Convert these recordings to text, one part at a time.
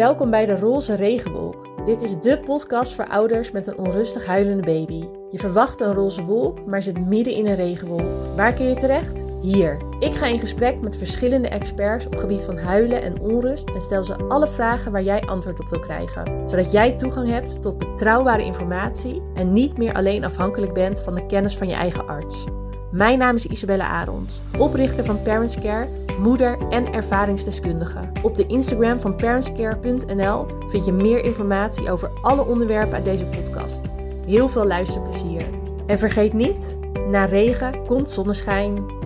Welkom bij de Roze Regenwolk. Dit is de podcast voor ouders met een onrustig huilende baby. Je verwacht een roze wolk, maar zit midden in een regenwolk. Waar kun je terecht? Hier. Ik ga in gesprek met verschillende experts op gebied van huilen en onrust en stel ze alle vragen waar jij antwoord op wil krijgen, zodat jij toegang hebt tot betrouwbare informatie en niet meer alleen afhankelijk bent van de kennis van je eigen arts. Mijn naam is Isabelle Arons, oprichter van Parents Care, moeder en ervaringsdeskundige. Op de Instagram van parentscare.nl vind je meer informatie over alle onderwerpen uit deze podcast. Heel veel luisterplezier. En vergeet niet, na regen komt zonneschijn.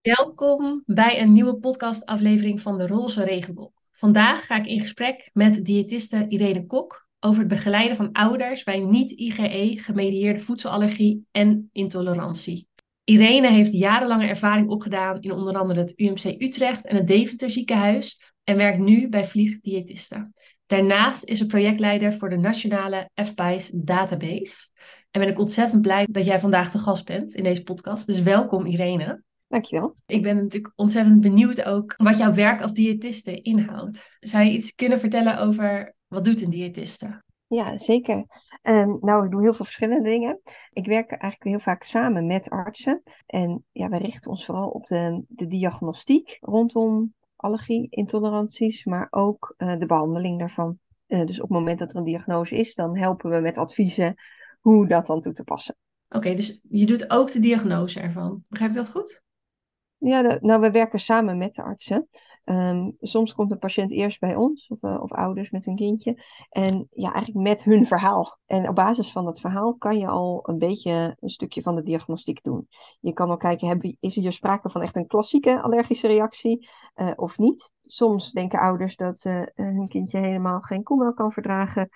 Welkom bij een nieuwe podcastaflevering van de Roze Regenboog. Vandaag ga ik in gesprek met diëtiste Irene Kok over het begeleiden van ouders bij niet-IgE-gemedieerde voedselallergie en intolerantie. Irene heeft jarenlange ervaring opgedaan in onder andere het UMC Utrecht en het Deventer ziekenhuis en werkt nu bij Vliegdiëtisten. Daarnaast is ze projectleider voor de nationale FPIS database. En ben ik ontzettend blij dat jij vandaag de gast bent in deze podcast. Dus welkom Irene. Dankjewel. Ik ben natuurlijk ontzettend benieuwd ook wat jouw werk als diëtiste inhoudt. Zou je iets kunnen vertellen over wat doet een diëtiste? Ja, zeker. Um, nou, ik doe heel veel verschillende dingen. Ik werk eigenlijk heel vaak samen met artsen. En ja, we richten ons vooral op de, de diagnostiek rondom allergie, intoleranties, maar ook uh, de behandeling daarvan. Uh, dus op het moment dat er een diagnose is, dan helpen we met adviezen hoe dat dan toe te passen. Oké, dus je doet ook de diagnose ervan. Begrijp ik dat goed? Ja, nou, we werken samen met de artsen. Um, soms komt een patiënt eerst bij ons, of, uh, of, ouders met hun kindje. En ja, eigenlijk met hun verhaal. En op basis van dat verhaal kan je al een beetje een stukje van de diagnostiek doen. Je kan al kijken, heb, is er hier sprake van echt een klassieke allergische reactie uh, of niet? Soms denken ouders dat uh, hun kindje helemaal geen koemelk kan verdragen.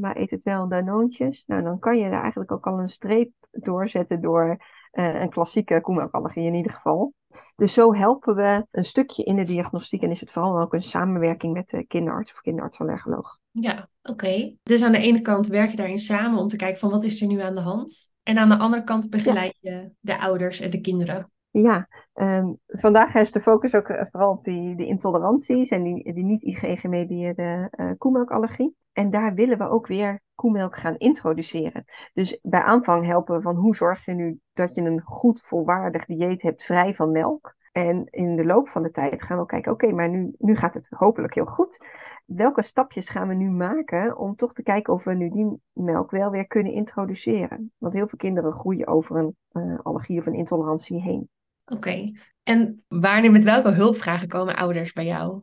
maar eet het wel danoontjes. Nou, dan kan je daar eigenlijk ook al een streep doorzetten door een klassieke koemelkallergie in ieder geval. Dus zo helpen we een stukje in de diagnostiek en is het vooral ook een samenwerking met de kinderarts of kinderartsallergoloog. Ja, oké. Dus aan de ene kant werk je daarin samen om te kijken van wat is er nu aan de hand. En aan de andere kant begeleid je de ouders en de kinderen. Ja, um, vandaag is de focus ook vooral op die, die intoleranties en die, die niet-IG-gemedieerde uh, koemelkallergie. En daar willen we ook weer koemelk gaan introduceren. Dus bij aanvang helpen we van hoe zorg je nu dat je een goed volwaardig dieet hebt vrij van melk. En in de loop van de tijd gaan we kijken, oké, maar nu, nu gaat het hopelijk heel goed. Welke stapjes gaan we nu maken om toch te kijken of we nu die melk wel weer kunnen introduceren? Want heel veel kinderen groeien over een uh, allergie of een intolerantie heen. Oké, en wanneer met welke hulpvragen komen ouders bij jou?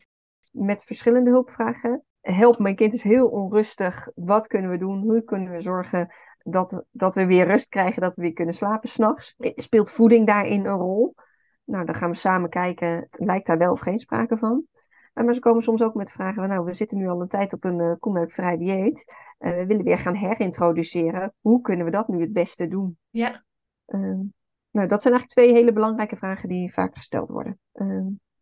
Met verschillende hulpvragen help, mijn kind is heel onrustig. Wat kunnen we doen? Hoe kunnen we zorgen dat, dat we weer rust krijgen, dat we weer kunnen slapen s'nachts? Speelt voeding daarin een rol? Nou, dan gaan we samen kijken, lijkt daar wel of geen sprake van? Maar ze komen soms ook met vragen van, nou, we zitten nu al een tijd op een uh, koemelkvrij dieet. Uh, we willen weer gaan herintroduceren. Hoe kunnen we dat nu het beste doen? Ja. Uh, nou, dat zijn eigenlijk twee hele belangrijke vragen die vaak gesteld worden.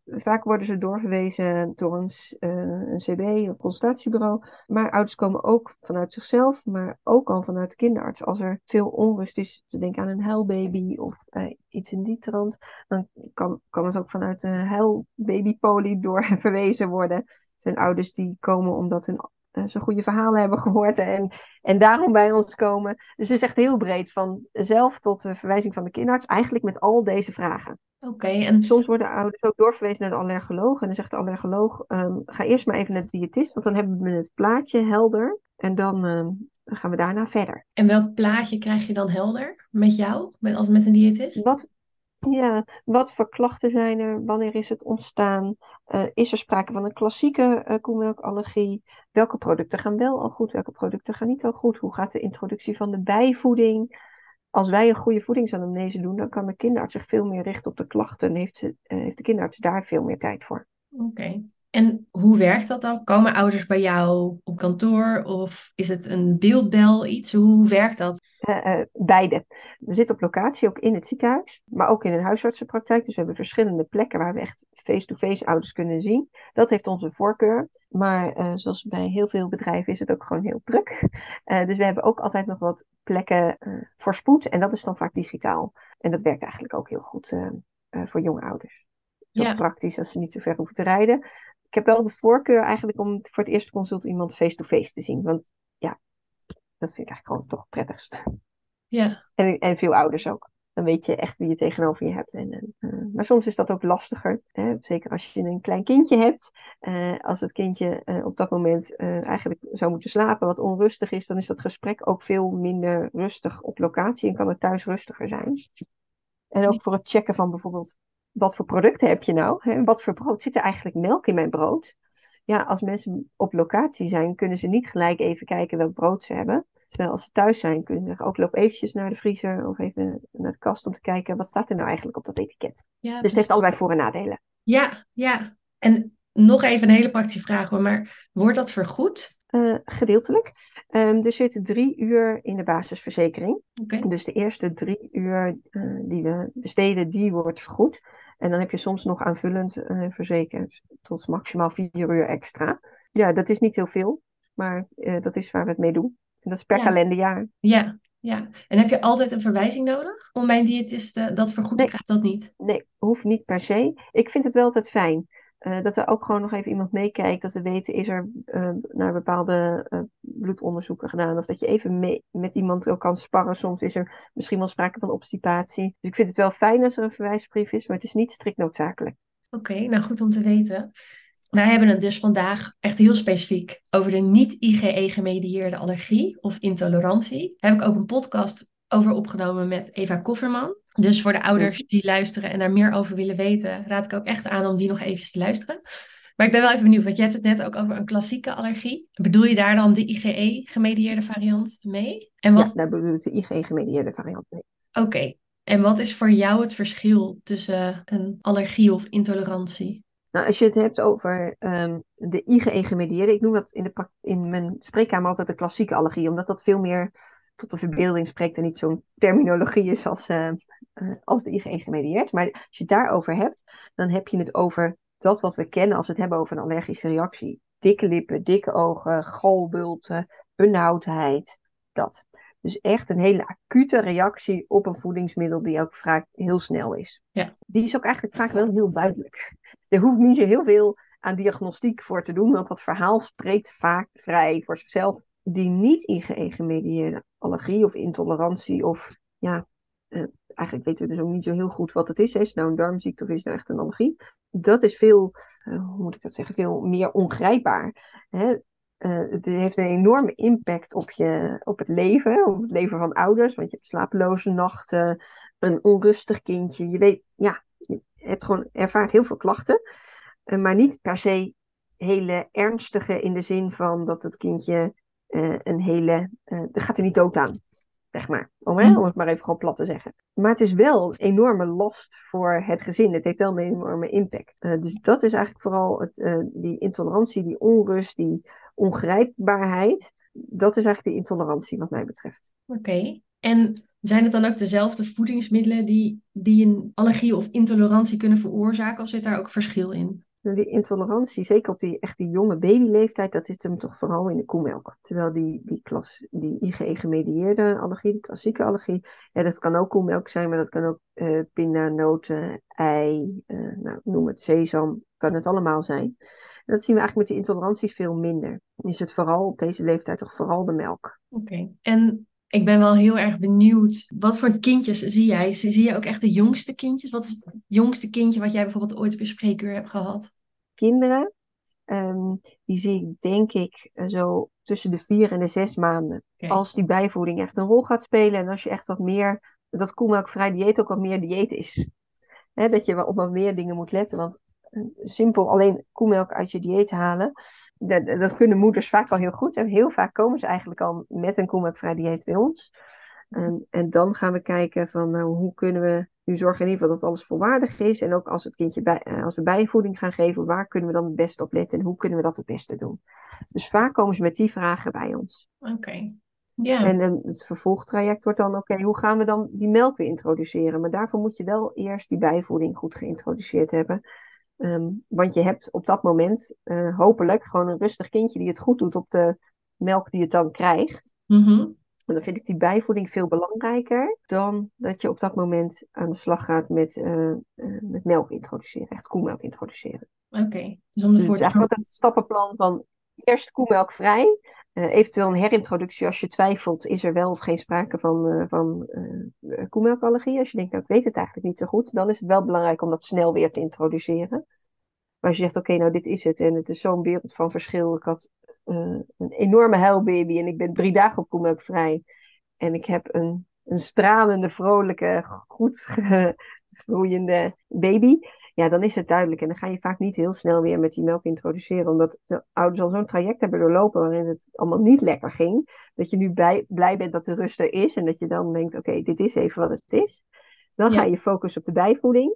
Vaak worden ze doorverwezen door een, uh, een CB, een consultatiebureau. Maar ouders komen ook vanuit zichzelf, maar ook al vanuit de kinderarts. Als er veel onrust is, te denken aan een huilbaby of uh, iets in die trant, dan kan, kan het ook vanuit de huilbabypolie doorverwezen worden. Er zijn ouders die komen omdat hun uh, ze goede verhalen hebben gehoord en, en daarom bij ons komen. Dus het is echt heel breed, van zelf tot de verwijzing van de kinderarts, eigenlijk met al deze vragen. Oké. en... Soms worden ouders ook doorverwezen naar de allergoloog. En dan zegt de allergoloog, um, ga eerst maar even naar de diëtist, want dan hebben we het plaatje helder. En dan um, gaan we daarna verder. En welk plaatje krijg je dan helder met jou, met, als met een diëtist? Wat, ja, wat voor klachten zijn er? Wanneer is het ontstaan? Uh, is er sprake van een klassieke uh, koemelkallergie? Welke producten gaan wel al goed? Welke producten gaan niet al goed? Hoe gaat de introductie van de bijvoeding? als wij een goede voedingsanamnese doen, dan kan de kinderarts zich veel meer richten op de klachten en heeft, ze, uh, heeft de kinderarts daar veel meer tijd voor. Oké. En hoe werkt dat dan? Komen ouders bij jou op kantoor of is het een beeldbel iets? Hoe werkt dat? Uh, beide. We zitten op locatie ook in het ziekenhuis, maar ook in een huisartsenpraktijk. Dus we hebben verschillende plekken waar we echt face-to-face ouders kunnen zien. Dat heeft onze voorkeur. Maar uh, zoals bij heel veel bedrijven is het ook gewoon heel druk. dus we hebben ook altijd nog wat plekken voor spoed en dat is dan vaak digitaal. En dat werkt eigenlijk ook heel goed voor jonge ouders. Zo Ja. praktisch als ze niet zo ver hoeven te rijden. Ik heb wel de voorkeur eigenlijk om voor het eerste consult iemand face-to-face te zien. Want dat vind ik eigenlijk gewoon toch het prettigst. Ja. En, en veel ouders ook. Dan weet je echt wie je tegenover je hebt. En, eh, maar soms is dat ook lastiger. Hè? Zeker als je een klein kindje hebt. Eh, als het kindje eh, op dat moment eigenlijk zou moeten slapen, wat onrustig is, dan is dat gesprek ook veel minder rustig op locatie en kan het thuis rustiger zijn. En ook voor het checken van bijvoorbeeld, wat voor producten heb je nou? Hè? Wat voor brood? Zit er eigenlijk melk in mijn brood? Ja, als mensen op locatie zijn, kunnen ze niet gelijk even kijken welk brood ze hebben. Terwijl als ze thuis zijn, kunnen ze zeggen, ook loop eventjes naar de vriezer of even naar de kast om te kijken, wat staat er nou eigenlijk op dat etiket? Ja, Dus het heeft allebei voor- en nadelen. ja, ja. En nog even een hele praktische vraag hoor, maar wordt dat vergoed? Eh, gedeeltelijk. Ehm, er zitten drie uur in de basisverzekering. Dus de eerste drie uur eh, die we besteden, die wordt vergoed. En dan heb je soms nog aanvullend eh, verzekerd tot maximaal vier uur extra. Ja, dat is niet heel veel, maar dat is waar we het mee doen. Dat is per Ja. kalenderjaar. Ja, ja. En heb je altijd een verwijzing nodig om bij een diëtist eh, dat vergoed te Nee. krijgen? Dat niet. Nee, hoeft niet per se. Ik vind het wel altijd fijn. eh, dat er ook gewoon nog even iemand meekijkt. Dat we weten, is er eh, naar bepaalde eh, bloedonderzoeken gedaan. Of dat je even mee, met iemand ook kan sparren. Soms is er misschien wel sprake van obstipatie. Dus ik vind het wel fijn als er een verwijsbrief is. Maar het is niet strikt noodzakelijk. Oké, nou goed om te weten. Wij hebben het dus vandaag echt heel specifiek over de niet-IgE-gemedieerde allergie of intolerantie. Daar heb ik ook een podcast over opgenomen met Eva Kofferman. Dus voor de ouders die luisteren en daar meer over willen weten, raad ik ook echt aan om die nog even te luisteren. Maar ik ben wel even benieuwd, want je hebt het net ook over een klassieke allergie. Bedoel je daar dan de IgE-gemedieerde variant mee? En wat, Ja, daar bedoel ik de IG-gemedieerde variant mee. oké, en wat is voor jou het verschil tussen een allergie of intolerantie? Nou, als je het hebt over ehm, de IgE-gemedieerde, ik noem dat in, de, in mijn spreekkamer altijd de klassieke allergie, omdat dat veel meer tot de verbeelding spreekt en niet zo'n terminologie is als, eh, als de IgE-gemedieerd. Maar als je het daarover hebt, dan heb je het over dat wat we kennen als we het hebben over een allergische reactie. Dikke lippen, dikke ogen, galbulten, benauwdheid, dat. Dus echt een hele acute reactie op een voedingsmiddel die ook vaak heel snel is. Ja. Die is ook eigenlijk vaak wel heel duidelijk. Er hoeft niet zo heel veel aan diagnostiek voor te doen, want dat verhaal spreekt vaak vrij voor zichzelf. Die niet IgE-gemedieerde allergie of intolerantie of ja, eh, eigenlijk weten we dus ook niet zo heel goed wat het is. hè. Is het nou een darmziekte of is het nou echt een allergie? Dat is veel, eh, hoe moet ik dat zeggen, veel meer ongrijpbaar. Hè? Eh, het heeft een enorme impact op, je, op het leven, op het leven van ouders. Want je hebt slapeloze nachten, een onrustig kindje. Je weet, ja, je hebt gewoon, ervaart heel veel klachten. eh, maar niet per se hele ernstige in de zin van dat het kindje eh, een hele, gaat er niet dood aan. Zeg maar, om, hè, Mm. om het maar even gewoon plat te zeggen. Maar het is wel een enorme last voor het gezin. Het heeft wel een enorme impact. Dus dat is eigenlijk vooral het, die intolerantie, die onrust, die ongrijpbaarheid. Dat is eigenlijk de intolerantie wat mij betreft. Oké. En zijn het dan ook dezelfde voedingsmiddelen die, die een allergie of intolerantie kunnen veroorzaken? Of zit daar ook verschil in? Nou, Die intolerantie, zeker op die echt die jonge babyleeftijd, dat zit hem toch vooral in de koemelk. Terwijl die, die, klas, die IgE-gemedieerde allergie, klassieke allergie, ja, dat kan ook koemelk zijn, maar dat kan ook eh pinda, noten, ei, eh, nou, noem het sesam, kan het allemaal zijn. En dat zien we eigenlijk met die intoleranties veel minder. Is het vooral op deze leeftijd toch vooral de melk. Oké. En ik ben wel heel erg benieuwd, wat voor kindjes zie jij? Zie je ook echt de jongste kindjes? Wat is het jongste kindje wat jij bijvoorbeeld ooit op je spreekuur hebt gehad? Kinderen, ehm, die zie ik denk ik eh, zo tussen de vier en de zes maanden. Als die bijvoeding echt een rol gaat spelen en als je echt wat meer, dat koemelkvrij dieet ook wat meer dieet is. Hè, dat je wel op wat meer dingen moet letten, want eh, simpel alleen koemelk uit je dieet halen, dat, dat kunnen moeders vaak al heel goed. En heel vaak komen ze eigenlijk al met een koemelkvrij dieet bij ons. En, en dan gaan we kijken van nou, hoe kunnen we nu zorgen in ieder geval dat alles volwaardig is. En ook als het kindje bij, eh, als we bijvoeding gaan geven, waar kunnen we dan het beste op letten en hoe kunnen we dat het beste doen. Dus vaak komen ze met die vragen bij ons. Oké. Ja. En het vervolgtraject wordt dan, oké, hoe gaan we dan die melk weer introduceren? Maar daarvoor moet je wel eerst die bijvoeding goed geïntroduceerd hebben. Ehm, want je hebt op dat moment eh, hopelijk gewoon een rustig kindje die het goed doet op de melk die het dan krijgt. Mhm. En dan vind ik die bijvoeding veel belangrijker dan dat je op dat moment aan de slag gaat met, uh, uh, met melk introduceren, echt koemelk introduceren. Oké. Okay. Dus, dus het is eigenlijk altijd het stappenplan van eerst koemelkvrij, uh, eventueel een herintroductie als je twijfelt, is er wel of geen sprake van, van koemelkallergie. Als je denkt, nou ik weet het eigenlijk niet zo goed, dan is het wel belangrijk om dat snel weer te introduceren. Maar als je zegt, oké, nou dit is het en het is zo'n wereld van verschil. Ik had uh, een enorme huilbaby en ik ben drie dagen op koemelkvrij. En ik heb een, een stralende, vrolijke, goed groeiende baby. Ja, dan is het duidelijk. En dan ga je vaak niet heel snel weer met die melk introduceren. Omdat de ouders al zo'n traject hebben doorlopen waarin het allemaal niet lekker ging. Dat je nu bij, blij bent dat de rust er is. En dat je dan denkt, oké, dit is even wat het is. Dan ga je focussen op de bijvoeding.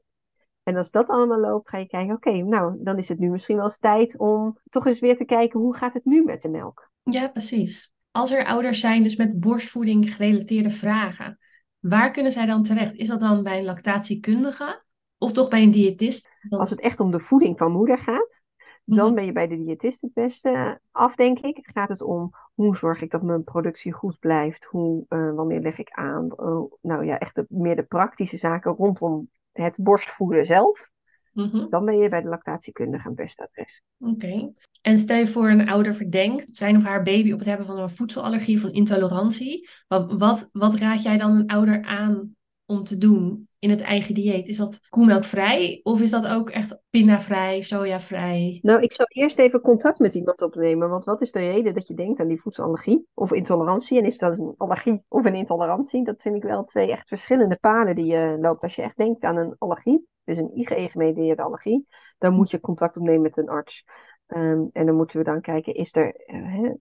En als dat allemaal loopt, ga je kijken, oké, nou, dan is het nu misschien wel eens tijd om toch eens weer te kijken, hoe gaat het nu met de melk? Ja, precies. Als er ouders zijn, dus met borstvoeding gerelateerde vragen, waar kunnen zij dan terecht? Is dat dan bij een lactatiekundige of toch bij een diëtist? Als het echt om de voeding van moeder gaat, dan mhm. ben je bij de diëtist het beste af, denk ik. Gaat het om hoe zorg ik dat mijn productie goed blijft? Hoe, uh, wanneer leg ik aan? Uh, nou ja, echt de, meer de praktische zaken rondom het borstvoeden zelf, mhm. dan ben je bij de lactatiekundige het beste adres. Oké. En stel je voor een ouder verdenkt zijn of haar baby op het hebben van een voedselallergie of een intolerantie. Wat, wat, wat raad jij dan een ouder aan om te doen in het eigen dieet? Is dat koemelkvrij of is dat ook echt pinnavrij, sojavrij? Nou, ik zou eerst even contact met iemand opnemen. Want wat is de reden dat je denkt aan die voedselallergie of intolerantie? En is dat een allergie of een intolerantie? Dat vind ik wel twee echt verschillende paden die je loopt. Als je echt denkt aan een allergie, dus een IgE-gemediëerde allergie, dan moet je contact opnemen met een arts. Ehm, en dan moeten we dan kijken, is er, uh,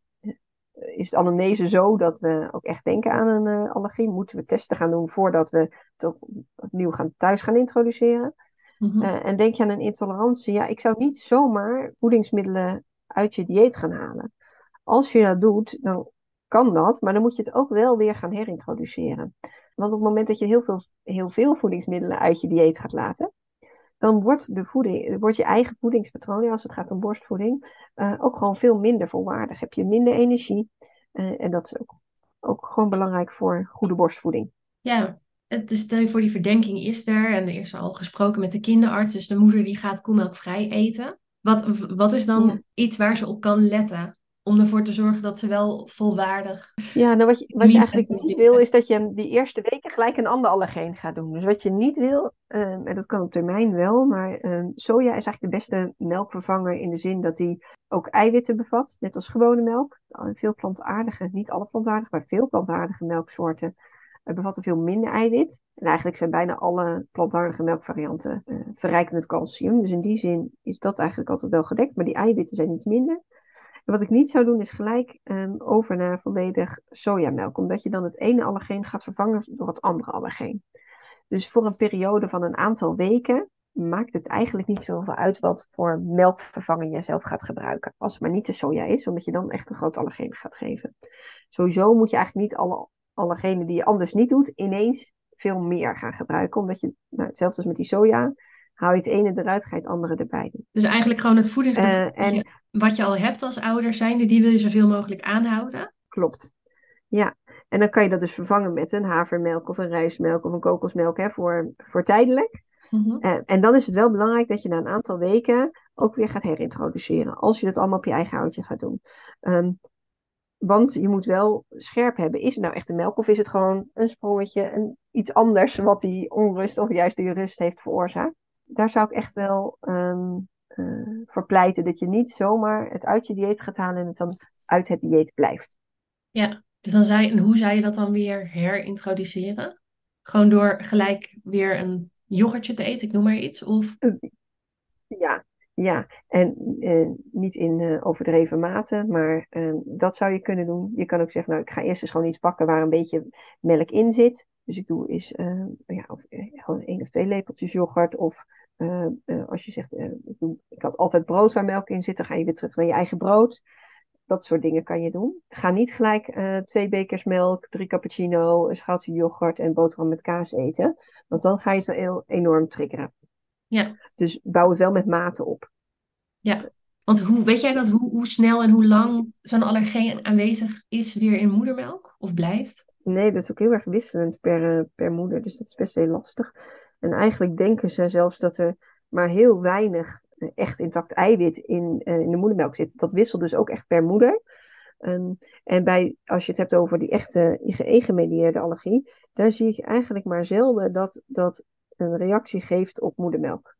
is de anamnese zo dat we ook echt denken aan een uh, allergie? Moeten we testen gaan doen voordat we het opnieuw gaan, thuis gaan introduceren? Mm en denk je aan een intolerantie? Ja, ik zou niet zomaar voedingsmiddelen uit je dieet gaan halen. Als je dat doet, dan kan dat, maar dan moet je het ook wel weer gaan herintroduceren. Want op het moment dat je heel veel, heel veel voedingsmiddelen uit je dieet gaat laten, dan wordt, de voeding, wordt je eigen voedingspatroon, als het gaat om borstvoeding, uh, ook gewoon veel minder volwaardig. Heb je minder energie. Uh, en dat is ook, ook gewoon belangrijk voor goede borstvoeding. Ja, dus stel je voor die verdenking is er en er is al gesproken met de kinderarts, dus de moeder die gaat koemelkvrij eten. Wat, wat is dan iets waar ze op kan letten? Om ervoor te zorgen dat ze wel volwaardig. Ja, nou wat je, wat je eigenlijk niet wil, is dat je die eerste weken gelijk een ander allergeen gaat doen. Dus wat je niet wil, um, en dat kan op termijn wel, maar um, soja is eigenlijk de beste melkvervanger in de zin dat die ook eiwitten bevat, net als gewone melk. Veel plantaardige, niet alle plantaardige, maar veel plantaardige melksoorten uh, bevatten veel minder eiwit. En eigenlijk zijn bijna alle plantaardige melkvarianten uh, verrijkt met calcium. Dus in die zin is dat eigenlijk altijd wel gedekt, maar die eiwitten zijn niet minder wat ik niet zou doen is gelijk um, over naar volledig sojamelk, omdat je dan het ene allergeen gaat vervangen door het andere allergeen. Dus voor een periode van een aantal weken maakt het eigenlijk niet zoveel uit wat voor melkvervanger je zelf gaat gebruiken. Als het maar niet de soja is, omdat je dan echt een groot allergeen gaat geven. Sowieso moet je eigenlijk niet alle allergenen die je anders niet doet, ineens veel meer gaan gebruiken. Omdat je, nou, hetzelfde als met die soja, Hou je het ene eruit, ga je het andere erbij doen. Dus eigenlijk gewoon het voedingspatroon uh, en... wat je al hebt als ouder zijnde, die wil je zoveel mogelijk aanhouden? Klopt. Ja, en dan kan je dat dus vervangen met een havermelk of een rijstmelk of een kokosmelk hè, voor, voor tijdelijk. Mm en dan is het wel belangrijk dat je na een aantal weken ook weer gaat herintroduceren. Als je dat allemaal op je eigen houtje gaat doen. Um, want je moet wel scherp hebben. Is het nou echt een melk of is het gewoon een sprongetje, een, iets anders wat die onrust of juist die rust heeft veroorzaakt? Daar zou ik echt wel um, uh, voor pleiten dat je niet zomaar het uit je dieet gaat halen en het dan uit het dieet blijft. Ja, dus dan zou je, en hoe zou je dat dan weer herintroduceren? Gewoon door gelijk weer een yoghurtje te eten, ik noem maar iets? Of... Ja, ja, en uh, niet in uh, overdreven mate, maar uh, dat zou je kunnen doen. Je kan ook zeggen, nou, ik ga eerst eens gewoon iets pakken waar een beetje melk in zit. Dus ik doe is ja, of, gewoon één of twee lepeltjes yoghurt. Of als je zegt, ik, doe, ik, had altijd brood waar melk in zit, dan ga je weer terug naar je eigen brood. Dat soort dingen kan je doen. Ga niet gelijk twee bekers melk, drie cappuccino, een schaaltje yoghurt en boterham met kaas eten. Want dan ga je het wel enorm triggeren. Ja. Dus bouw het wel met mate op. Ja. Want hoe, weet jij dat, hoe, hoe snel en hoe lang zo'n allergeen aanwezig is weer in moedermelk of blijft? Nee, dat is ook heel erg wisselend per, eh, per moeder, dus dat is best heel lastig. En eigenlijk denken ze zelfs dat er maar heel weinig eh, echt intact eiwit in, uh, in de moedermelk zit. Dat wisselt dus ook echt per moeder. Um, en bij, als je het hebt over die echte IgE-gemedieerde allergie, daar zie ik eigenlijk maar zelden dat dat een reactie geeft op moedermelk.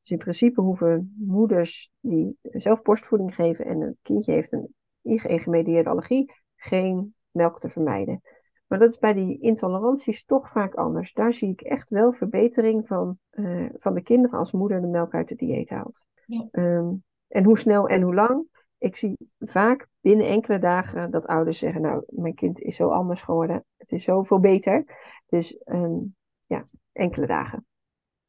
Dus in principe hoeven moeders die zelf borstvoeding geven en een kindje heeft een IgE-gemedieerde allergie, geen melk te vermijden. Maar dat is bij die intoleranties toch vaak anders. Daar zie ik echt wel verbetering van, uh, van de kinderen als moeder de melk uit de dieet haalt. Ja. Um, en hoe snel en hoe lang? Ik zie vaak binnen enkele dagen dat ouders zeggen: Nou, mijn kind is zo anders geworden. Het is zoveel beter. Dus um, ja, enkele dagen.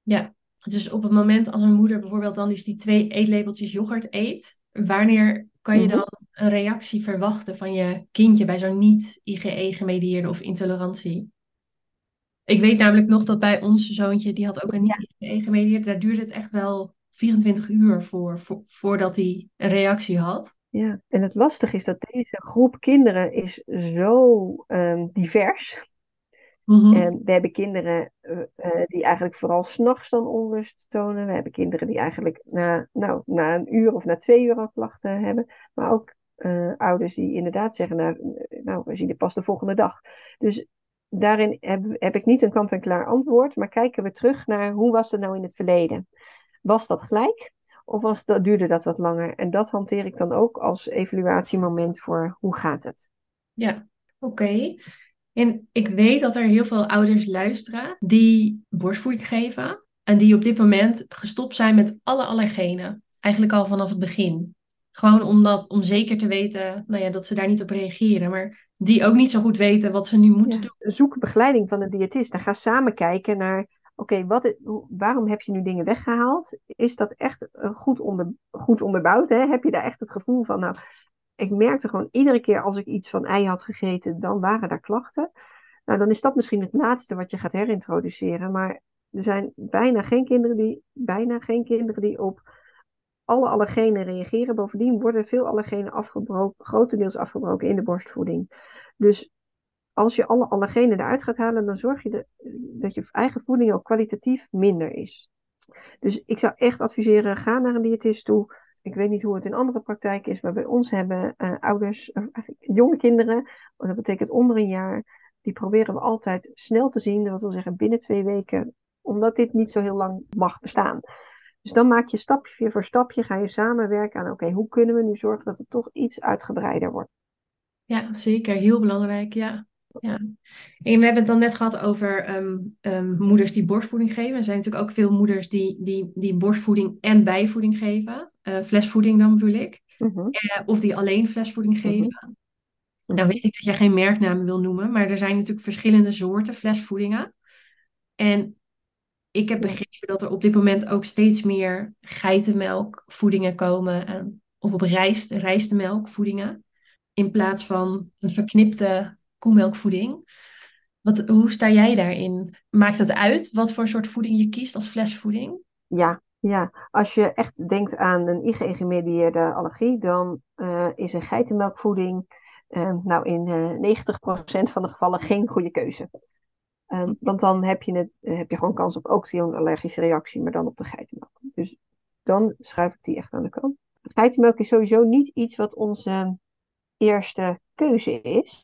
Ja, dus op het moment als een moeder bijvoorbeeld dan eens die twee eetlepeltjes yoghurt eet, wanneer kan je mhm. dan een reactie verwachten van je kindje bij zo'n niet-IgE-gemedieerde of intolerantie? Ik weet namelijk nog dat bij ons zoontje, die had ook een niet-IgE-gemedieerde, daar duurde het echt wel 24 uur voor, voordat hij een reactie had. Ja, en het lastige is dat deze groep kinderen is zo um, divers. Mm En we hebben kinderen uh, die eigenlijk vooral s'nachts dan onrust tonen. We hebben kinderen die eigenlijk na, nou, na een uur of na twee uur al klachten hebben. Maar ook uh, ouders die inderdaad zeggen, nou, nou, we zien het pas de volgende dag. Dus daarin heb, heb ik niet een kant-en-klaar antwoord, maar kijken we terug naar hoe was het nou in het verleden. Was dat gelijk of was dat, duurde dat wat langer? En dat hanteer ik dan ook als evaluatiemoment voor hoe gaat het. Ja, oké. En ik weet dat er heel veel ouders luisteren die borstvoeding geven en die op dit moment gestopt zijn met alle allergenen. Eigenlijk al vanaf het begin. Gewoon omdat, om zeker te weten nou ja, dat ze daar niet op reageren. Maar die ook niet zo goed weten wat ze nu moeten doen. Zoek begeleiding van een diëtist. En ga samen kijken naar oké, okay, waarom heb je nu dingen weggehaald? Is dat echt goed, onder, goed onderbouwd? Hè? Heb je daar echt het gevoel van, nou, ik merkte gewoon iedere keer als ik iets van ei had gegeten, dan waren daar klachten. Nou, dan is dat misschien het laatste wat je gaat herintroduceren. Maar er zijn bijna geen kinderen die, bijna geen kinderen die op alle allergenen reageren. Bovendien worden veel allergenen afgebroken, grotendeels afgebroken in de borstvoeding. Dus als je alle allergenen eruit gaat halen, dan zorg je dat je eigen voeding ook kwalitatief minder is. Dus ik zou echt adviseren, ga naar een diëtist toe. Ik weet niet hoe het in andere praktijken is, maar bij ons hebben uh, ouders, jonge kinderen, dat betekent onder een jaar, die proberen we altijd snel te zien, dat wil zeggen binnen twee weken, omdat dit niet zo heel lang mag bestaan. Dus dan maak je stapje voor stapje, ga je samenwerken aan, oké, hoe kunnen we nu zorgen dat het toch iets uitgebreider wordt. Ja, zeker. Heel belangrijk, ja. Ja, en we hebben het dan net gehad over ehm, ehm, moeders die borstvoeding geven. Er zijn natuurlijk ook veel moeders die, die, die borstvoeding en bijvoeding geven. Uh, flesvoeding dan bedoel ik. Mhm. Eh, of die alleen flesvoeding mhm. geven. Nou weet ik dat jij geen merknamen wil noemen, maar er zijn natuurlijk verschillende soorten flesvoedingen. En ik heb begrepen dat er op dit moment ook steeds meer geitenmelkvoedingen komen. Uh, of op rijst, rijstmelkvoedingen. In plaats van een verknipte koemelkvoeding. Wat, hoe sta jij daarin? Maakt het uit wat voor soort voeding je kiest als flesvoeding? Ja, ja. als je echt denkt aan een IgE-gemedieerde allergie, dan uh, is een geitenmelkvoeding uh, nou in uh, eh, 90% van de gevallen geen goede keuze. Want dan heb je, het, heb je gewoon kans op ook zo'n allergische reactie, maar dan op de geitenmelk. Dus dan schuif ik die echt aan de kant. Geitenmelk is sowieso niet iets wat onze eerste keuze is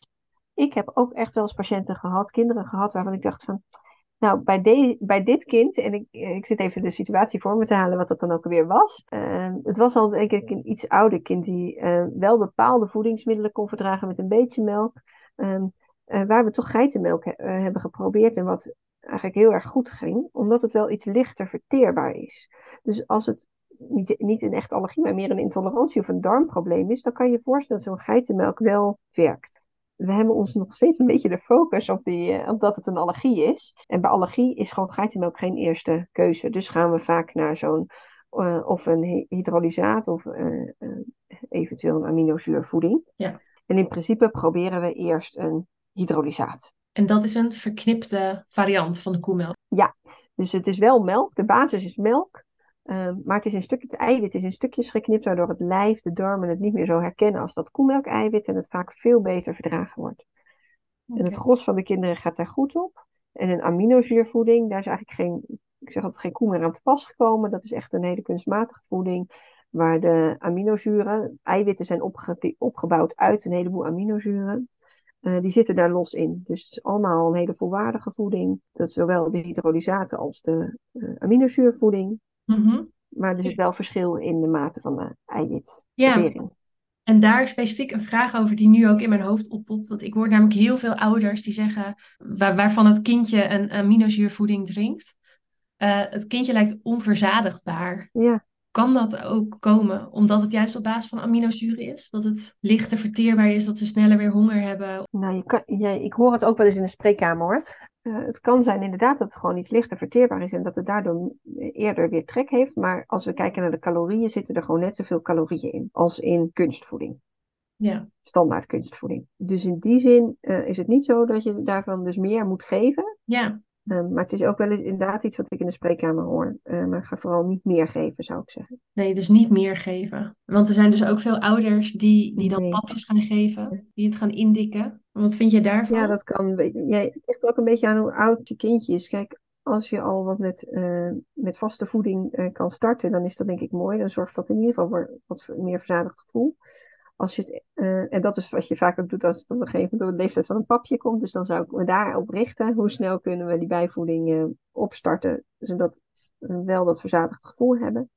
ik heb ook echt wel eens patiënten gehad, kinderen gehad, waarvan ik dacht van, nou, bij, de, bij dit kind, en ik, ik zit even de situatie voor me te halen, wat dat dan ook weer was. Uh, het was al, denk ik, een iets ouder kind die uh, wel bepaalde voedingsmiddelen kon verdragen met een beetje melk. Uh, waar we toch geitenmelk he hebben geprobeerd en wat eigenlijk heel erg goed ging, omdat het wel iets lichter verteerbaar is. Dus als het niet, niet een echt allergie, maar meer een intolerantie of een darmprobleem is, dan kan je je voorstellen dat zo'n geitenmelk wel werkt we hebben ons nog steeds een beetje de focus op, die, uh, op dat het een allergie is. En bij allergie is gewoon geitenmelk geen eerste keuze. Dus gaan we vaak naar zo'n uh, of een hydrolysaat of uh, eventueel een aminozuurvoeding. Ja. En in principe proberen we eerst een hydrolysaat. En dat is een verknipte variant van de koemelk? Ja, dus het is wel melk. De basis is melk. Ehm, maar het is een stukje, het eiwit is in stukjes geknipt, waardoor het lijf, de darmen het niet meer zo herkennen als dat koemelk-eiwit en het vaak veel beter verdragen wordt. En het gros van de kinderen gaat daar goed op. En een aminozuurvoeding, daar is eigenlijk geen, ik zeg altijd geen koe meer aan te pas gekomen. Dat is echt een hele kunstmatige voeding, waar de aminozuren, eiwitten zijn opgebouwd uit een heleboel aminozuren. Uh, die zitten daar los in. Dus het is allemaal een hele volwaardige voeding. Dat is zowel de hydrolysaten als de uh, aminozuurvoeding. Mhm. Maar er zit wel verschil in de mate van de eiwit. Ja. En daar specifiek een vraag over die nu ook in mijn hoofd oppopt. Want ik hoor namelijk heel veel ouders die zeggen, waar, waarvan het kindje een aminozuurvoeding drinkt. Uh, het kindje lijkt onverzadigbaar. Ja. Kan dat ook komen omdat het juist op basis van aminozuren is? Dat het lichter verteerbaar is, dat ze sneller weer honger hebben? Nou, je kan, ja, ik hoor het ook wel eens in de spreekkamer hoor. Uh, het kan zijn inderdaad dat het gewoon iets lichter verteerbaar is en dat het daardoor eerder weer trek heeft. Maar als we kijken naar de calorieën, zitten er gewoon net zoveel calorieën in als in kunstvoeding. Ja. Standaard kunstvoeding. Dus in die zin uh, is het niet zo dat je daarvan dus meer moet geven. Ja. Um, maar het is ook wel eens inderdaad iets wat ik in de spreekkamer hoor. Uh, maar ga vooral niet meer geven, zou ik zeggen. Nee, dus niet meer geven. Want er zijn dus ook veel ouders die, die dan Nee. papjes gaan geven, die het gaan indikken. Wat vind jij daarvan? Ja, dat kan. Jij ligt ook een beetje aan hoe oud je kindje is. Kijk, als je al wat met, uh, met vaste voeding uh, kan starten, dan is dat denk ik mooi. Dan zorgt dat in ieder geval voor wat meer verzadigd gevoel. Als je het, uh, en dat is wat je vaak ook doet als het op een gegeven moment door de leeftijd van een papje komt. Dus dan zou ik me daarop richten. Hoe snel kunnen we die bijvoeding uh, opstarten, zodat we wel dat verzadigd gevoel hebben.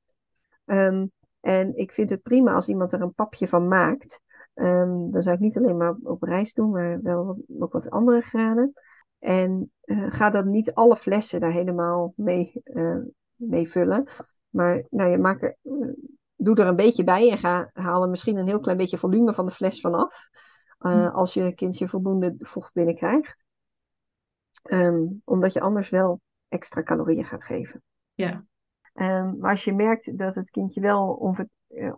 Um, en ik vind het prima als iemand er een papje van maakt. Um, dan zou ik niet alleen maar op reis doen, maar wel ook wat andere graden. En uh, ga dan niet alle flessen daar helemaal mee, mee vullen. Maar nou, je maakt er doe er een beetje bij en ga, haal er misschien een heel klein beetje volume van de fles vanaf. Uh, als je kindje voldoende vocht binnenkrijgt. Um, omdat je anders wel extra calorieën gaat geven. Ja. Um, maar als je merkt dat het kindje wel onver, uh,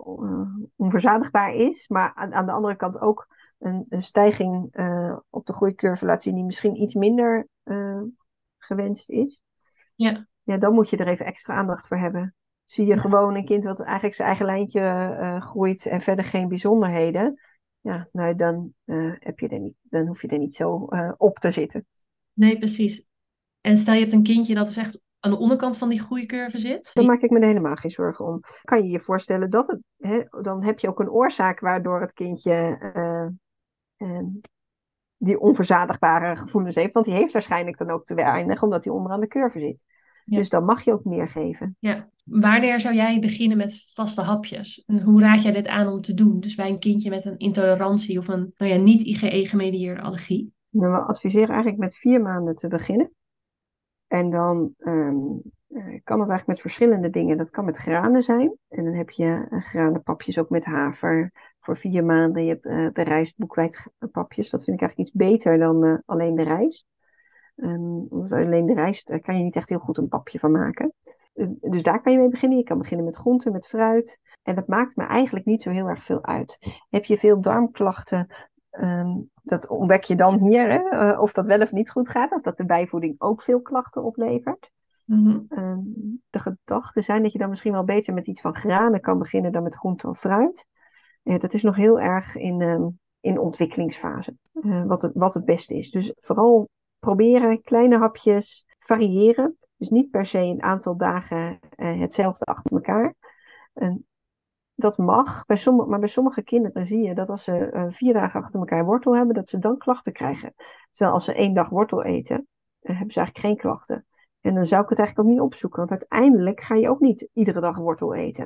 onverzadigbaar is, maar aan, aan, de andere kant ook een, een stijging uh, op de groeicurve laat zien die misschien iets minder gewenst is. Ja. Ja, dan moet je er even extra aandacht voor hebben zie je ja. gewoon een kind wat eigenlijk zijn eigen lijntje uh, groeit en verder geen bijzonderheden. Ja, nou dan, uh, heb je er niet, dan hoef je er niet zo uh, op te zitten. Nee, precies. En stel je hebt een kindje dat is echt aan de onderkant van die groeicurve zit. Dan maak ik me helemaal geen zorgen om. Kan je je voorstellen dat het, hè, dan heb je ook een oorzaak waardoor het kindje die onverzadigbare gevoelens heeft. Want die heeft waarschijnlijk dan ook te weinig, omdat hij onderaan de curve zit. Ja. Dus dan mag je ook meer geven. Ja. Wanneer zou jij beginnen met vaste hapjes? En hoe raad jij dit aan om te doen? Dus bij een kindje met een intolerantie of een nou ja, niet IgE-gemedieerde allergie? Nou, we adviseren eigenlijk met vier maanden te beginnen. En dan um, uh, kan het eigenlijk met verschillende dingen. Dat kan met granen zijn. En dan heb je uh, granenpapjes ook met haver voor vier maanden. Je hebt uh, de rijstboekwijdpapjes. Dat vind ik eigenlijk iets beter dan alleen de rijst. Um, want alleen de rijst daar kan je niet echt heel goed een papje van maken. Uh, dus daar kan je mee beginnen. Je kan beginnen met groenten, met fruit. En dat maakt me eigenlijk niet zo heel erg veel uit. Heb je veel darmklachten, um, dat ontdek je dan hier. Hè? Uh, of dat wel of niet goed gaat. Of dat de bijvoeding ook veel klachten oplevert. Mm-hmm. Um, de gedachten zijn dat je dan misschien wel beter met iets van granen kan beginnen dan met groente of fruit. Uh, dat is nog heel erg in, in ontwikkelingsfase. Uh, wat, het, wat het beste is. Dus vooral proberen, kleine hapjes, variëren. Dus niet per se een aantal dagen uh, hetzelfde achter elkaar. En dat mag, bij sommige, maar bij sommige kinderen zie je dat als ze uh, vier dagen achter elkaar wortel hebben, dat ze dan klachten krijgen. Terwijl als ze één dag wortel eten, uh, hebben ze eigenlijk geen klachten. En dan zou ik het eigenlijk ook niet opzoeken, want uiteindelijk ga je ook niet iedere dag wortel eten.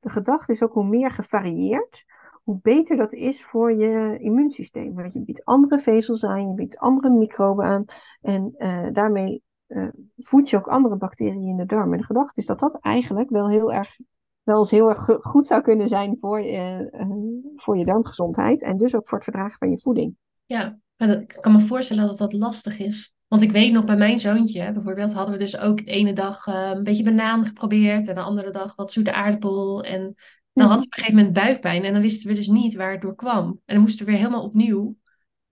De gedachte is ook hoe meer gevarieerd, hoe beter dat is voor je immuunsysteem. Want je biedt andere vezels aan, je biedt andere microben aan. En uh, daarmee uh, voed je ook andere bacteriën in de darm. En de gedachte is dat dat eigenlijk wel heel erg, wel eens heel erg goed zou kunnen zijn voor je, uh, voor je darmgezondheid. En dus ook voor het verdragen van je voeding. Ja, ik kan me voorstellen dat dat lastig is. Want ik weet nog bij mijn zoontje, bijvoorbeeld, hadden we dus ook de ene dag een beetje banaan geprobeerd. En de andere dag wat zoete aardappel. En dan hadden we op een gegeven moment buikpijn en dan wisten we dus niet waar het door kwam. En dan moesten we weer helemaal opnieuw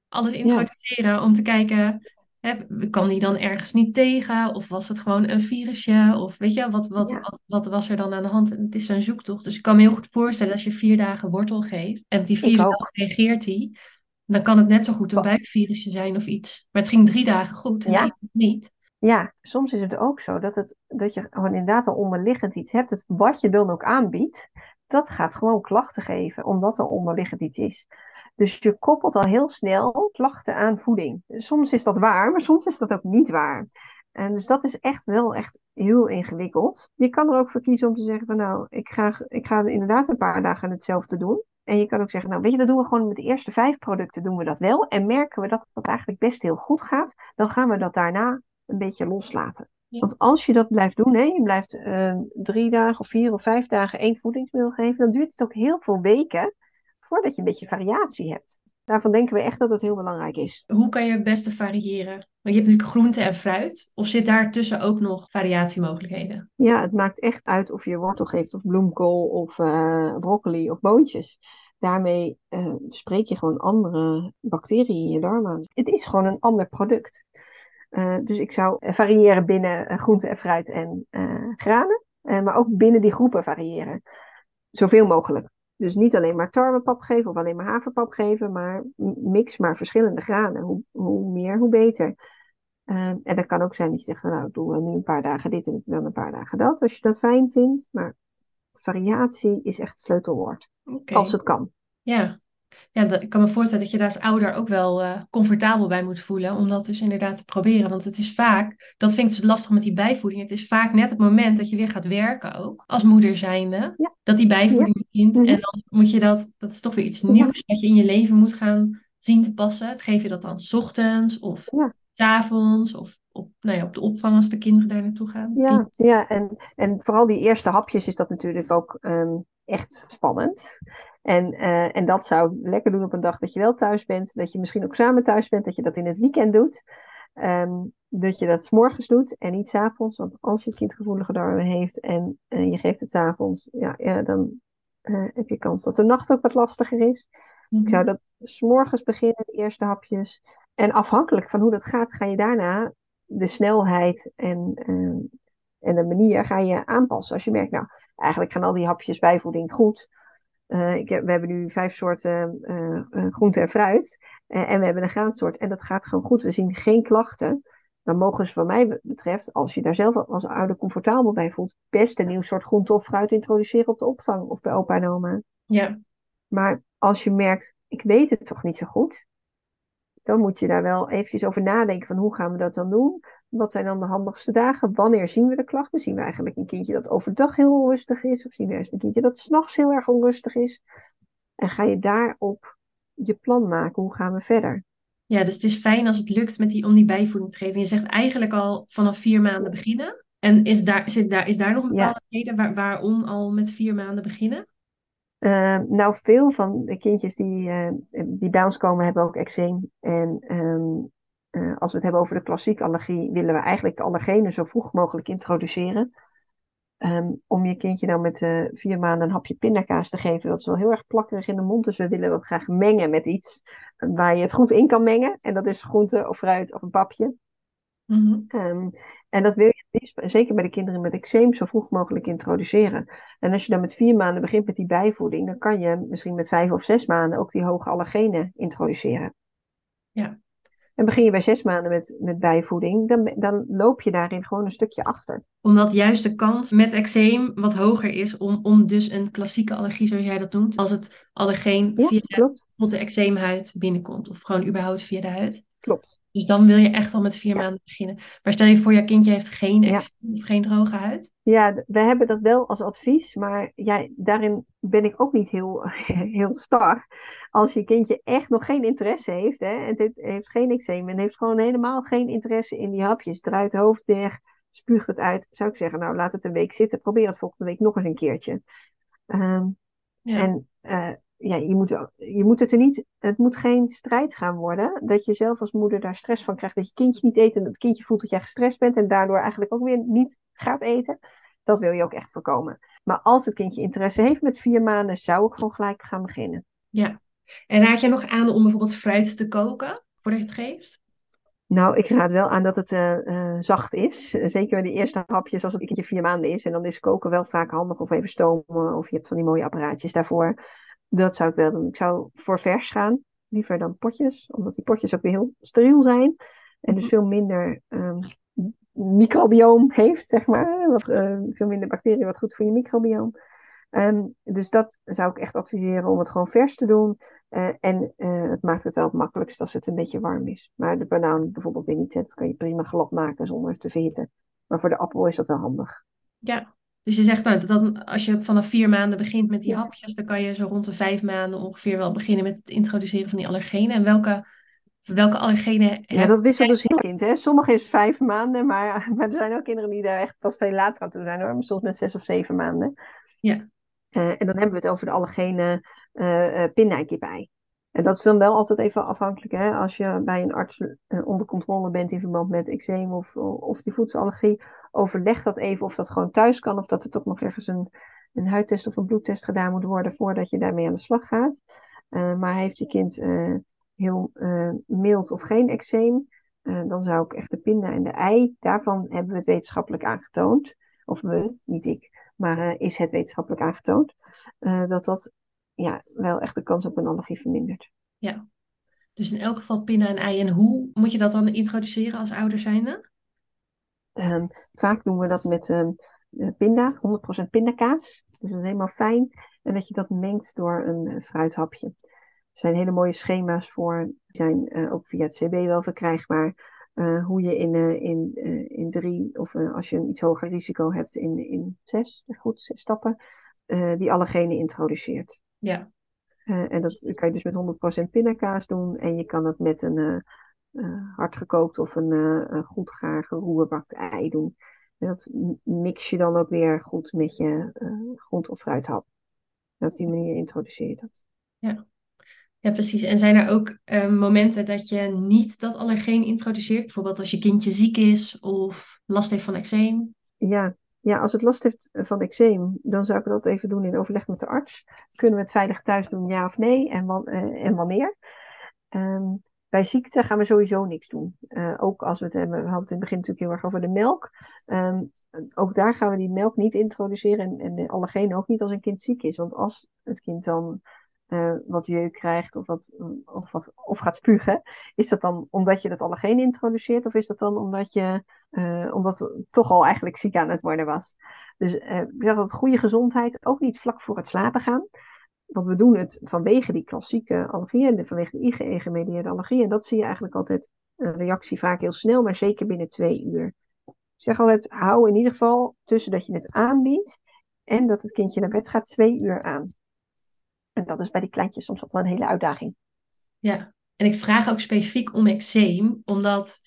alles introduceren ja. om te kijken Hè, kan die dan ergens niet tegen? Of was het gewoon een virusje? Of weet je, wat, wat, Ja. wat, wat was er dan aan de hand? En het is zo'n zoektocht. Dus ik kan me heel goed voorstellen als je vier dagen wortel geeft en die vier dagen reageert die, dan kan het net zo goed een buikvirusje zijn of iets. Maar het ging drie dagen goed en Ja. niet. Ja, soms is het ook zo dat, het, dat je gewoon inderdaad al onderliggend iets hebt. Het, wat je dan ook aanbiedt, dat gaat gewoon klachten geven, omdat er onderliggend iets is. Dus je koppelt al heel snel klachten aan voeding. Soms is dat waar, maar soms is dat ook niet waar. En dus dat is echt wel echt heel ingewikkeld. Je kan er ook voor kiezen om te zeggen van nou, ik ga, ik ga inderdaad een paar dagen hetzelfde doen. En je kan ook zeggen, nou weet je, dat doen we gewoon met de eerste vijf producten doen we dat wel. En merken we dat dat eigenlijk best heel goed gaat, dan gaan we dat daarna een beetje loslaten. Ja. Want als je dat blijft doen, hè, je blijft eh, drie dagen of vier of vijf dagen één voedingsmiddel geven, dan duurt het ook heel veel weken voordat je een beetje variatie hebt. Daarvan denken we echt dat het heel belangrijk is. Hoe kan je het beste variëren? Want je hebt natuurlijk groente en fruit. Of zit daartussen ook nog variatiemogelijkheden? Ja, het maakt echt uit of je wortel geeft of bloemkool of eh, broccoli of boontjes. Daarmee eh, spreek je gewoon andere bacteriën in je darm aan. Het is gewoon een ander product. Eh, dus ik zou variëren binnen eh, groente en fruit en eh, granen. Maar ook binnen die groepen variëren. Zoveel mogelijk. Dus niet alleen maar tarwepap geven of alleen maar haverpap geven, maar mix maar verschillende granen. Hoe, hoe meer, hoe beter. Eh, en dat kan ook zijn dat je zegt, nou, doen we nu een paar dagen dit en dan een paar dagen dat, als je dat fijn vindt. Maar variatie is echt het sleutelwoord, als het kan. Ja. Ja, dat, ik kan me voorstellen dat je daar als ouder ook wel eh, comfortabel bij moet voelen. Om dat dus inderdaad te proberen. Want het is vaak, dat vind ik dus lastig met die bijvoeding. Het is vaak net het moment dat je weer gaat werken ook. Als moeder zijnde. Ja. Dat die bijvoeding begint. Mhm. En dan moet je dat, dat is toch weer iets Ja. nieuws. Wat je in je leven moet gaan zien te passen. Geef je dat dan 's ochtends of Ja. s avonds of op, nou ja, op de opvang als de kinderen daar naartoe gaan. Ja, ja en, en vooral die eerste hapjes is dat natuurlijk ook ehm, echt spannend. En, eh, en dat zou lekker doen op een dag dat je wel thuis bent. Dat je misschien ook samen thuis bent. Dat je dat in het weekend doet. Ehm, dat je dat 's morgens doet en niet 's avonds. Want als je kind gevoelige darmen heeft en eh, je geeft het 's avonds. Ja, ja, dan eh, heb je kans dat de nacht ook wat lastiger is. Mhm. Ik zou dat 's morgens beginnen, de eerste hapjes. En afhankelijk van hoe dat gaat, ga je daarna de snelheid en, ehm, en de manier ga je aanpassen. Als je merkt, nou, eigenlijk gaan al die hapjes bijvoeding goed. Eh, ik heb, we hebben nu vijf soorten eh, groente en fruit. En we hebben een graansoort. En dat gaat gewoon goed. We zien geen klachten. Dan mogen ze, wat mij betreft, als je daar zelf als ouder comfortabel bij voelt, best een nieuw soort groente of fruit introduceren op de opvang of bij opa en oma. Ja, Maar als je merkt, ik weet het toch niet zo goed, dan moet je daar wel eventjes over nadenken van hoe gaan we dat dan doen? Wat zijn dan de handigste dagen? Wanneer zien we de klachten? Zien we eigenlijk een kindje dat overdag heel onrustig is? Of zien we juist een kindje dat s'nachts heel erg onrustig is? En ga je daarop je plan maken? Hoe gaan we verder? Ja, dus het is fijn als het lukt met die, om die bijvoeding te geven. Je zegt eigenlijk al vanaf vier maanden beginnen. En is daar, zit daar, is daar nog een Ja. bepaalde reden waar, waarom al met vier maanden beginnen? Eh, nou, veel van de kindjes die, eh, die bij ons komen hebben ook eczeem. En ehm, eh, als we het hebben over de klassieke allergie, willen we eigenlijk de allergenen zo vroeg mogelijk introduceren. Ehm, om je kindje nou met eh, vier maanden een hapje pindakaas te geven, dat is wel heel erg plakkerig in de mond. Dus we willen dat graag mengen met iets waar je het goed in kan mengen. En dat is groente of fruit of een papje. Mhm. Ehm, en dat wil je liefst, zeker bij de kinderen met eczeem, zo vroeg mogelijk introduceren. En als je dan met vier maanden begint met die bijvoeding, dan kan je misschien met vijf of zes maanden ook die hoge allergenen introduceren. Ja. En begin je bij zes maanden met, met bijvoeding, dan, dan loop je daarin gewoon een stukje achter. Omdat juist de kans met eczeem wat hoger is om, om dus een klassieke allergie, zoals jij dat noemt, als het allergeen Ja, via de, klopt. tot de eczeemhuid binnenkomt. Of gewoon überhaupt via de huid. Klopt. Dus dan wil je echt al met vier Ja. maanden beginnen. Maar stel je voor, je kindje heeft geen Ja. eczeem of geen droge huid. Ja, we hebben dat wel als advies, maar ja, daarin ben ik ook niet heel, heel star. Als je kindje echt nog geen interesse heeft, hè, en het heeft geen eczeem en heeft gewoon helemaal geen interesse in die hapjes, draait het hoofd dicht, spuugt het uit, zou ik zeggen, nou laat het een week zitten, probeer het volgende week nog eens een keertje. Ehm, Ja. En eh, ja, je moet, je moet het er niet, het moet geen strijd gaan worden. Dat je zelf als moeder daar stress van krijgt. Dat je kindje niet eet en dat het kindje voelt dat jij gestrest bent. En daardoor eigenlijk ook weer niet gaat eten. Dat wil je ook echt voorkomen. Maar als het kindje interesse heeft met vier maanden, zou ik gewoon gelijk gaan beginnen. Ja. En raad je nog aan om bijvoorbeeld fruit te koken voordat je het geeft? Nou, ik raad wel aan dat het eh, eh, zacht is. Zeker de eerste hapjes als het een keertje vier maanden is. En dan is koken wel vaak handig of even stomen. Of je hebt van die mooie apparaatjes daarvoor. Dat zou ik wel doen. Ik zou voor vers gaan. Liever dan potjes. Omdat die potjes ook weer heel steriel zijn. En dus veel minder um, microbioom heeft, zeg maar. Wat, uh, veel minder bacteriën, wat goed voor je microbioom. Um, dus dat zou ik echt adviseren om het gewoon vers te doen. Uh, en uh, het maakt het wel het makkelijkst als het een beetje warm is. Maar de banaan bijvoorbeeld weer niet, dat kan je prima glad maken zonder te verhitten. Maar voor de appel is dat wel handig. Ja, dus je zegt nou, dat als je vanaf vier maanden begint met die ja. hapjes, dan kan je zo rond de vijf maanden ongeveer wel beginnen met het introduceren van die allergenen. En welke, welke allergenen... Ja, dat wisselt dus heel kind. Hè? Sommige is vijf maanden, maar, maar er zijn ook kinderen die daar echt pas veel later aan toe zijn hoor. Soms met zes of zeven maanden. Ja. Uh, en dan hebben we het over de allergene uh, uh, bij. En dat is dan wel altijd even afhankelijk. Hè? Als je bij een arts onder controle bent in verband met eczeem of, of die voedselallergie, overleg dat even of dat gewoon thuis kan. Of dat er toch nog ergens een, een huidtest of een bloedtest gedaan moet worden voordat je daarmee aan de slag gaat. maar heeft je kind heel mild of geen eczeem, dan zou ik echt de pinda en de ei, daarvan hebben we het wetenschappelijk aangetoond. Of we, niet ik, maar is het wetenschappelijk aangetoond, dat dat ja, wel echt de kans op een allergie vermindert. Ja, dus in elk geval pinda en ei. En hoe moet je dat dan introduceren als ouder zijnde? Um, vaak doen we dat met um, pinda, 100% pindakaas. Dus dat is helemaal fijn. En dat je dat mengt door een fruithapje. Er zijn hele mooie schema's voor. Die zijn uh, ook via het CB wel verkrijgbaar. Uh, hoe je in, uh, in, uh, in drie, of als je een iets hoger risico hebt, in, in zes, goed, zes stappen, die allergenen introduceert. Ja. en dat kan je dus met 100% pindakaas doen. En je kan het met een hard gekookt of een goed gaar geroerbakt ei doen. En dat mix je dan ook weer goed met je grond- of fruithap. En op die manier introduceer je dat. Ja. Ja, precies. En zijn er ook uh, momenten dat je niet dat allergeen introduceert? Bijvoorbeeld als je kindje ziek is of last heeft van eczeem? Ja, ja, als het last heeft van eczeem, dan zou ik dat even doen in overleg met de arts. Kunnen we het veilig thuis doen, ja of nee? En, uh, en wanneer? Um, bij ziekte gaan we sowieso niks doen. Uh, ook als we het hebben, we hadden het in het begin natuurlijk heel erg over de melk. Um, ook daar gaan we die melk niet introduceren en, en de allergenen ook niet als een kind ziek is. Want als het kind dan uh, wat jeuk krijgt of, wat, of, wat, of gaat spugen. Is dat dan omdat je dat allergeen introduceert of is dat dan omdat je uh, omdat het toch al eigenlijk ziek aan het worden was? Dus uh, dat goede gezondheid ook niet vlak voor het slapen gaan. Want we doen het vanwege die klassieke allergieën, vanwege de IgE-gemedieerde allergie. En dat zie je eigenlijk altijd een reactie vaak heel snel, maar zeker binnen twee uur. Ik zeg altijd, hou in ieder geval tussen dat je het aanbiedt en dat het kindje naar bed gaat twee uur aan. En dat is bij die kleintjes soms ook wel een hele uitdaging. Ja, en ik vraag ook specifiek om eczeem, omdat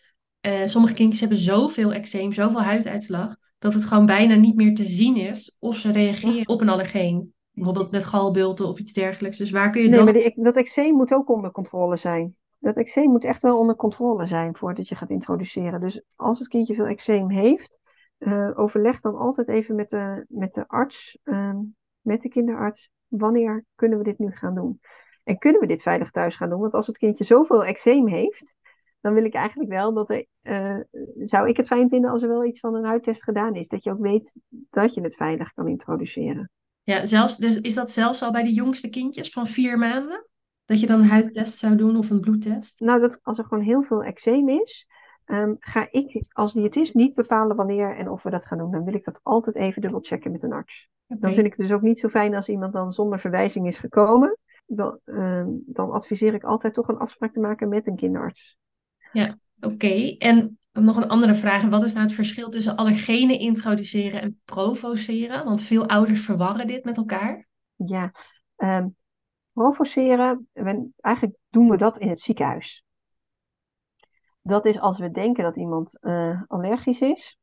uh, sommige kindjes hebben zoveel eczeem, zoveel huiduitslag, dat het gewoon bijna niet meer te zien is of ze reageren op een allergeen. Bijvoorbeeld met galbulten of iets dergelijks. Dus waar kun je nee, dan... maar die, dat eczeem moet ook onder controle zijn. Dat eczeem moet echt wel onder controle zijn voordat je gaat introduceren. Dus als het kindje veel eczeem heeft, uh, overleg dan altijd even met de, met de arts, uh, met de kinderarts, wanneer kunnen we dit nu gaan doen? En kunnen we dit veilig thuis gaan doen? Want als het kindje zoveel eczeem heeft, dan wil ik eigenlijk wel dat er, uh, zou ik het fijn vinden als er wel iets van een huidtest gedaan is. Dat je ook weet dat je het veilig kan introduceren. Ja, zelfs, dus is dat zelfs al bij de jongste kindjes van vier maanden? Dat je dan een huidtest zou doen of een bloedtest? Nou, dat, als er gewoon heel veel eczeem is, um, ga ik als diëtist niet bepalen wanneer en of we dat gaan doen. Dan wil ik dat altijd even dubbelchecken met een arts. Okay. Dan vind ik het dus ook niet zo fijn als iemand dan zonder verwijzing is gekomen. Dan, uh, dan adviseer ik altijd toch een afspraak te maken met een kinderarts. Ja, oké. Okay. En nog een andere vraag. Wat is nou het verschil tussen allergenen introduceren en provoceren? Want veel ouders verwarren dit met elkaar. Ja, um, provoceren, eigenlijk doen we dat in het ziekenhuis. Dat is als we denken dat iemand uh, allergisch is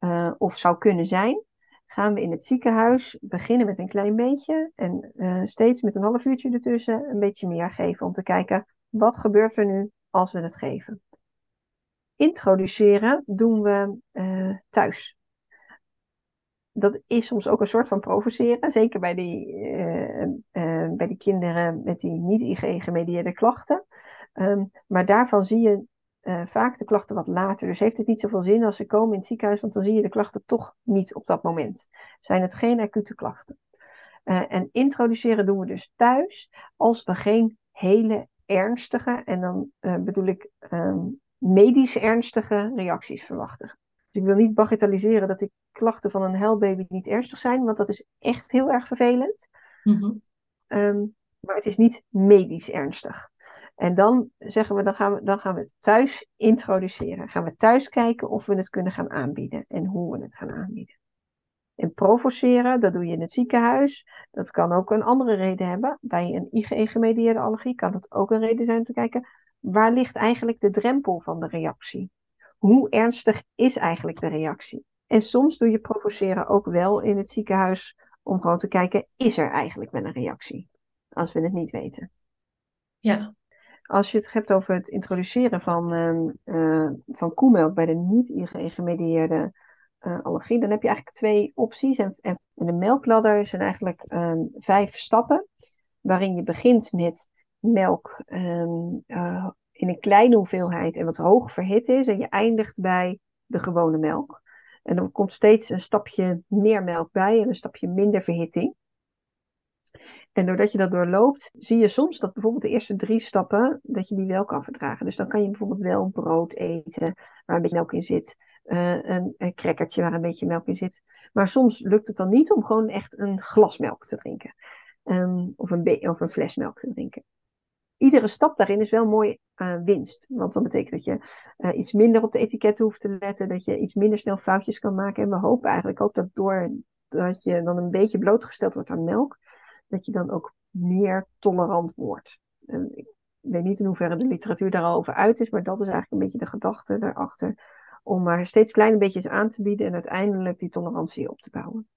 uh, of zou kunnen zijn, gaan we in het ziekenhuis beginnen met een klein beetje en uh, steeds met een half uurtje ertussen een beetje meer geven om te kijken wat gebeurt er nu als we het geven. Introduceren doen we uh, thuis. Dat is soms ook een soort van provoceren, zeker bij die, uh, bij die kinderen met die niet IgE-gemedieerde klachten. Um, maar daarvan zie je eh, vaak de klachten wat later. Dus heeft het niet zoveel zin als ze komen in het ziekenhuis, want dan zie je de klachten toch niet op dat moment. Zijn het geen acute klachten. Uh, en introduceren doen we dus thuis als we geen hele ernstige, en dan uh, bedoel ik um, medisch ernstige reacties verwachten. Dus ik wil niet bagatelliseren dat die klachten van een huilbaby niet ernstig zijn, want dat is echt heel erg vervelend. Mm -hmm. um, maar het is niet medisch ernstig. En dan zeggen we, dan gaan we, dan gaan we het thuis introduceren. Gaan we thuis kijken of we het kunnen gaan aanbieden en hoe we het gaan aanbieden. En provoceren, dat doe je in het ziekenhuis. Dat kan ook een andere reden hebben. Bij een IgE-gemedieerde allergie kan het ook een reden zijn om te kijken, waar ligt eigenlijk de drempel van de reactie? Hoe ernstig is eigenlijk de reactie? En soms doe je provoceren ook wel in het ziekenhuis om gewoon te kijken, is er eigenlijk wel een reactie? Als we het niet weten. Ja. Als je het hebt over het introduceren van, uh, van koemelk bij de niet-IgE-gemedieerde uh, allergie, dan heb je eigenlijk twee opties. En, en de melkladder zijn eigenlijk um, vijf stappen, waarin je begint met melk um, uh, in een kleine hoeveelheid en wat hoog verhit is, en je eindigt bij de gewone melk. En dan komt steeds een stapje meer melk bij en een stapje minder verhitting. En doordat je dat doorloopt, zie je soms dat bijvoorbeeld de eerste drie stappen, dat je die wel kan verdragen. Dus dan kan je bijvoorbeeld wel brood eten waar een beetje melk in zit. Uh, een, een crackertje waar een beetje melk in zit. Maar soms lukt het dan niet om gewoon echt een glas melk te drinken. Um, of, een of een fles melk te drinken. Iedere stap daarin is wel mooi uh, winst. Want dat betekent dat je uh, iets minder op de etiketten hoeft te letten. Dat je iets minder snel foutjes kan maken. En we hopen eigenlijk ook dat doordat je dan een beetje blootgesteld wordt aan melk dat je dan ook meer tolerant wordt. En ik weet niet in hoeverre de literatuur daarover uit is, maar dat is eigenlijk een beetje de gedachte daarachter. Om maar steeds kleine beetjes aan te bieden en uiteindelijk die tolerantie op te bouwen.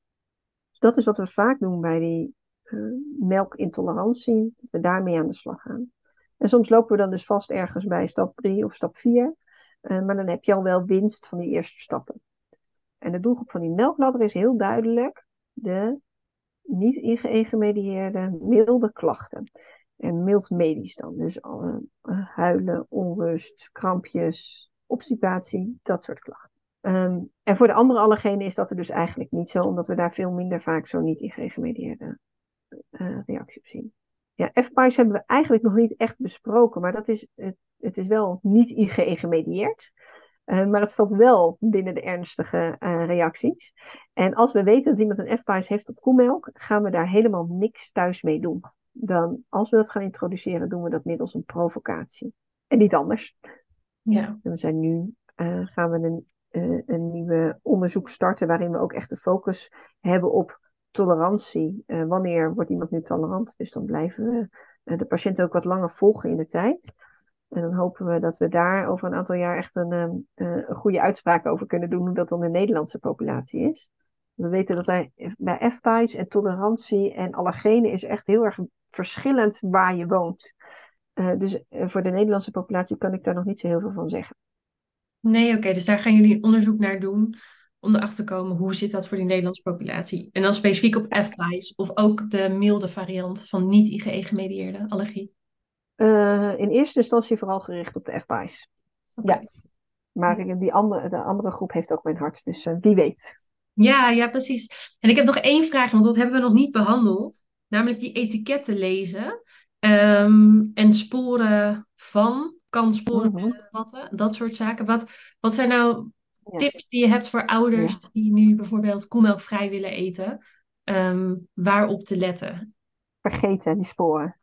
Dus dat is wat we vaak doen bij die uh, melkintolerantie, dat we daarmee aan de slag gaan. En soms lopen we dan dus vast ergens bij stap 3 of stap 4, uh, maar dan heb je al wel winst van die eerste stappen. En de doelgroep van die melkladder is heel duidelijk de niet IgE-gemedieerde milde klachten. En mild medisch dan. Dus uh, huilen, onrust, krampjes, obstipatie, dat soort klachten. Um, en voor de andere allergenen is dat er dus eigenlijk niet zo, omdat we daar veel minder vaak zo niet IgE-gemedieerde uh, reactie op zien. Ja, F-PAIS hebben we eigenlijk nog niet echt besproken, maar dat is, het, het is wel niet IgE-gemedieerd. Uh, maar het valt wel binnen de ernstige uh, reacties. En als we weten dat iemand een F-bias heeft op koemelk, gaan we daar helemaal niks thuis mee doen. Dan, als we dat gaan introduceren, doen we dat middels een provocatie. En niet anders. Ja. En we zijn nu, uh, gaan we een, een nieuwe onderzoek starten waarin we ook echt de focus hebben op tolerantie. wanneer wordt iemand nu tolerant? Dus dan blijven we de patiënt ook wat langer volgen in de tijd. En dan hopen we dat we daar over een aantal jaar echt een, een, een goede uitspraak over kunnen doen, hoe dat dan de Nederlandse populatie is. We weten dat er bij FPI's en tolerantie en allergenen is echt heel erg verschillend waar je woont. Uh, dus voor de Nederlandse populatie kan ik daar nog niet zo heel veel van zeggen. Nee, oké, okay, dus daar gaan jullie onderzoek naar doen om erachter te komen hoe zit dat voor die Nederlandse populatie. En dan specifiek op FPI's of ook de milde variant van niet-IgE-gemedieerde allergie. Uh, in eerste instantie vooral gericht op de FPI's. Okay. Ja. Maar die andere, de andere groep heeft ook mijn hart, dus uh, wie weet. Ja, ja, precies. En ik heb nog één vraag, want dat hebben we nog niet behandeld. Namelijk die etiketten lezen. Um, en sporen van, kan sporen mm -hmm. vatten, dat soort zaken. Wat, wat zijn nou ja. tips die je hebt voor ouders ja. die nu bijvoorbeeld koemelkvrij willen eten? Um, waarop te letten? Vergeten die sporen.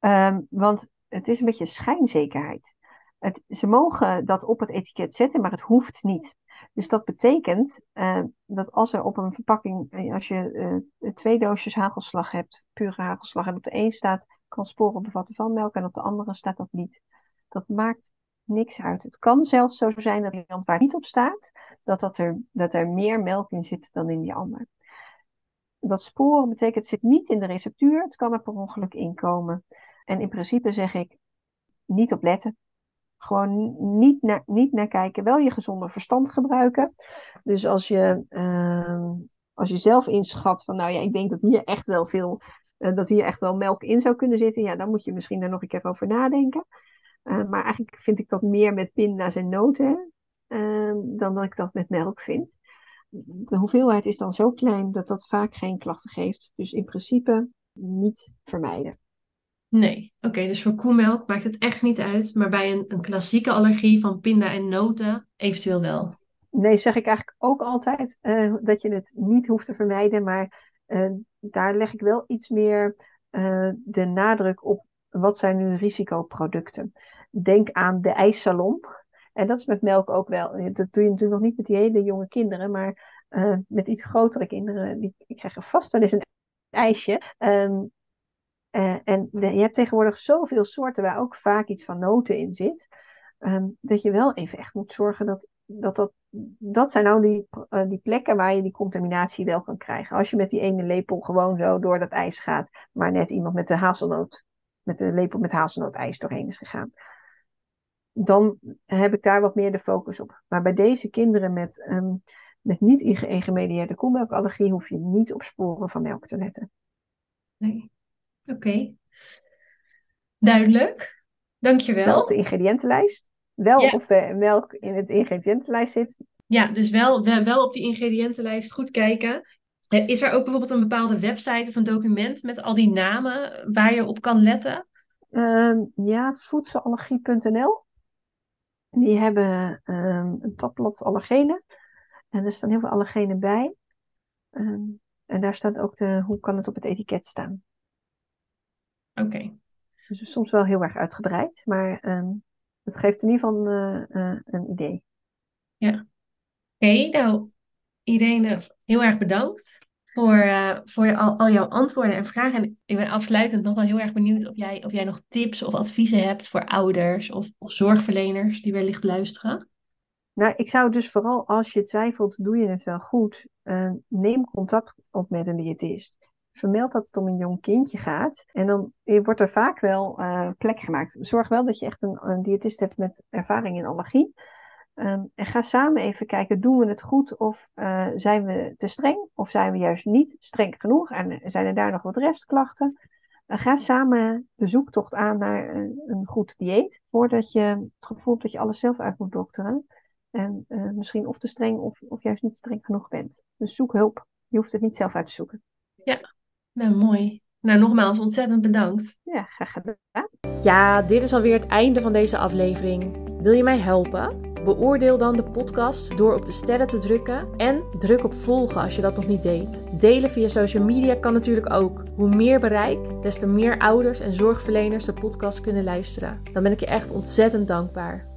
Um, want het is een beetje schijnzekerheid. Het, ze mogen dat op het etiket zetten, maar het hoeft niet. Dus dat betekent uh, dat als er op een verpakking, als je uh, twee doosjes hagelslag hebt, pure hagelslag, en op de een staat kan sporen bevatten van melk en op de andere staat dat niet. Dat maakt niks uit. Het kan zelfs zo zijn dat iemand waar niet op staat, dat, dat, er, dat er meer melk in zit dan in die ander. Dat sporen betekent, het zit niet in de receptuur, het kan er per ongeluk inkomen. En in principe zeg ik, niet op letten. Gewoon niet niet naar kijken. Wel je gezonde verstand gebruiken. Dus als je, uh, als je zelf inschat van, nou ja, ik denk dat hier echt wel veel, uh, dat hier echt wel melk in zou kunnen zitten. Ja, dan moet je misschien daar nog een keer over nadenken. maar eigenlijk vind ik dat meer met pinda's en noten ehm, dan dat ik dat met melk vind. De hoeveelheid is dan zo klein dat dat vaak geen klachten geeft. Dus in principe niet vermijden. Nee, oké, dus voor koemelk maakt het echt niet uit, maar bij een, een klassieke allergie van pinda en noten eventueel wel. Nee, zeg ik eigenlijk ook altijd uh, dat je het niet hoeft te vermijden, maar uh, daar leg ik wel iets meer uh, de nadruk op wat zijn nu risicoproducten. Denk aan de ijssalon. En dat is met melk ook wel. Dat doe je natuurlijk nog niet met die hele jonge kinderen, maar met iets grotere kinderen, die, krijgen vast wel eens een ijsje. Um, uh, en je hebt tegenwoordig zoveel soorten waar ook vaak iets van noten in zit. Um, dat je wel even echt moet zorgen dat dat, dat, zijn nou die, die plekken waar je die contaminatie wel kan krijgen. Als je met die ene lepel gewoon zo door dat ijs gaat, maar net iemand met de hazelnoot, met de lepel met hazelnootijs doorheen is gegaan. Dan heb ik daar wat meer de focus op. Maar bij deze kinderen met, um, met niet ingemedieerde koemelkallergie hoef je niet op sporen van melk te letten. Nee. Oké. Duidelijk. Dankjewel. Wel op de ingrediëntenlijst. Wel of de melk in het ingrediëntenlijst zit. Ja, dus wel, wel op die ingrediëntenlijst goed kijken. Eh, is er ook bijvoorbeeld een bepaalde website of een document met al die namen waar je op kan letten? Um, ja, voedselallergie.nl. Die hebben um, een tabblad allergenen. En er staan heel veel allergenen bij. Um, en daar staat ook de, hoe kan het op het etiket staan. Oké. Dus soms wel heel erg uitgebreid, maar um, het geeft in ieder geval uh, uh, een idee. Ja. Oké, okay, nou, Irene, heel erg bedankt voor, uh, voor al, al, jouw antwoorden en vragen. En ik ben afsluitend nog wel heel erg benieuwd of jij, of jij nog tips of adviezen hebt voor ouders of, of zorgverleners die wellicht luisteren. Nou, ik zou dus vooral als je twijfelt, doe je het wel goed, neem contact op met een diëtist vermeld dat het om een jong kindje gaat. En dan wordt er vaak wel plek gemaakt. Zorg wel dat je echt een, een diëtist hebt met ervaring in allergie. Um, en ga samen even kijken, doen we het goed of uh, zijn we te streng? Of zijn we juist niet streng genoeg? En zijn er daar nog wat restklachten? Uh, ga samen de zoektocht aan naar een, een, goed dieet. Voordat je het gevoel hebt dat je alles zelf uit moet dokteren. En misschien of te streng of, of juist niet streng genoeg bent. Dus zoek hulp. Je hoeft het niet zelf uit te zoeken. Ja, nou, mooi. Nou, nogmaals ontzettend bedankt. Ja, graag gedaan. Ja, dit is alweer het einde van deze aflevering. Wil je mij helpen? Beoordeel dan de podcast door op de sterren te drukken en druk op volgen als je dat nog niet deed. Delen via social media kan natuurlijk ook. Hoe meer bereik, des te meer ouders en zorgverleners de podcast kunnen luisteren. Dan ben ik je echt ontzettend dankbaar.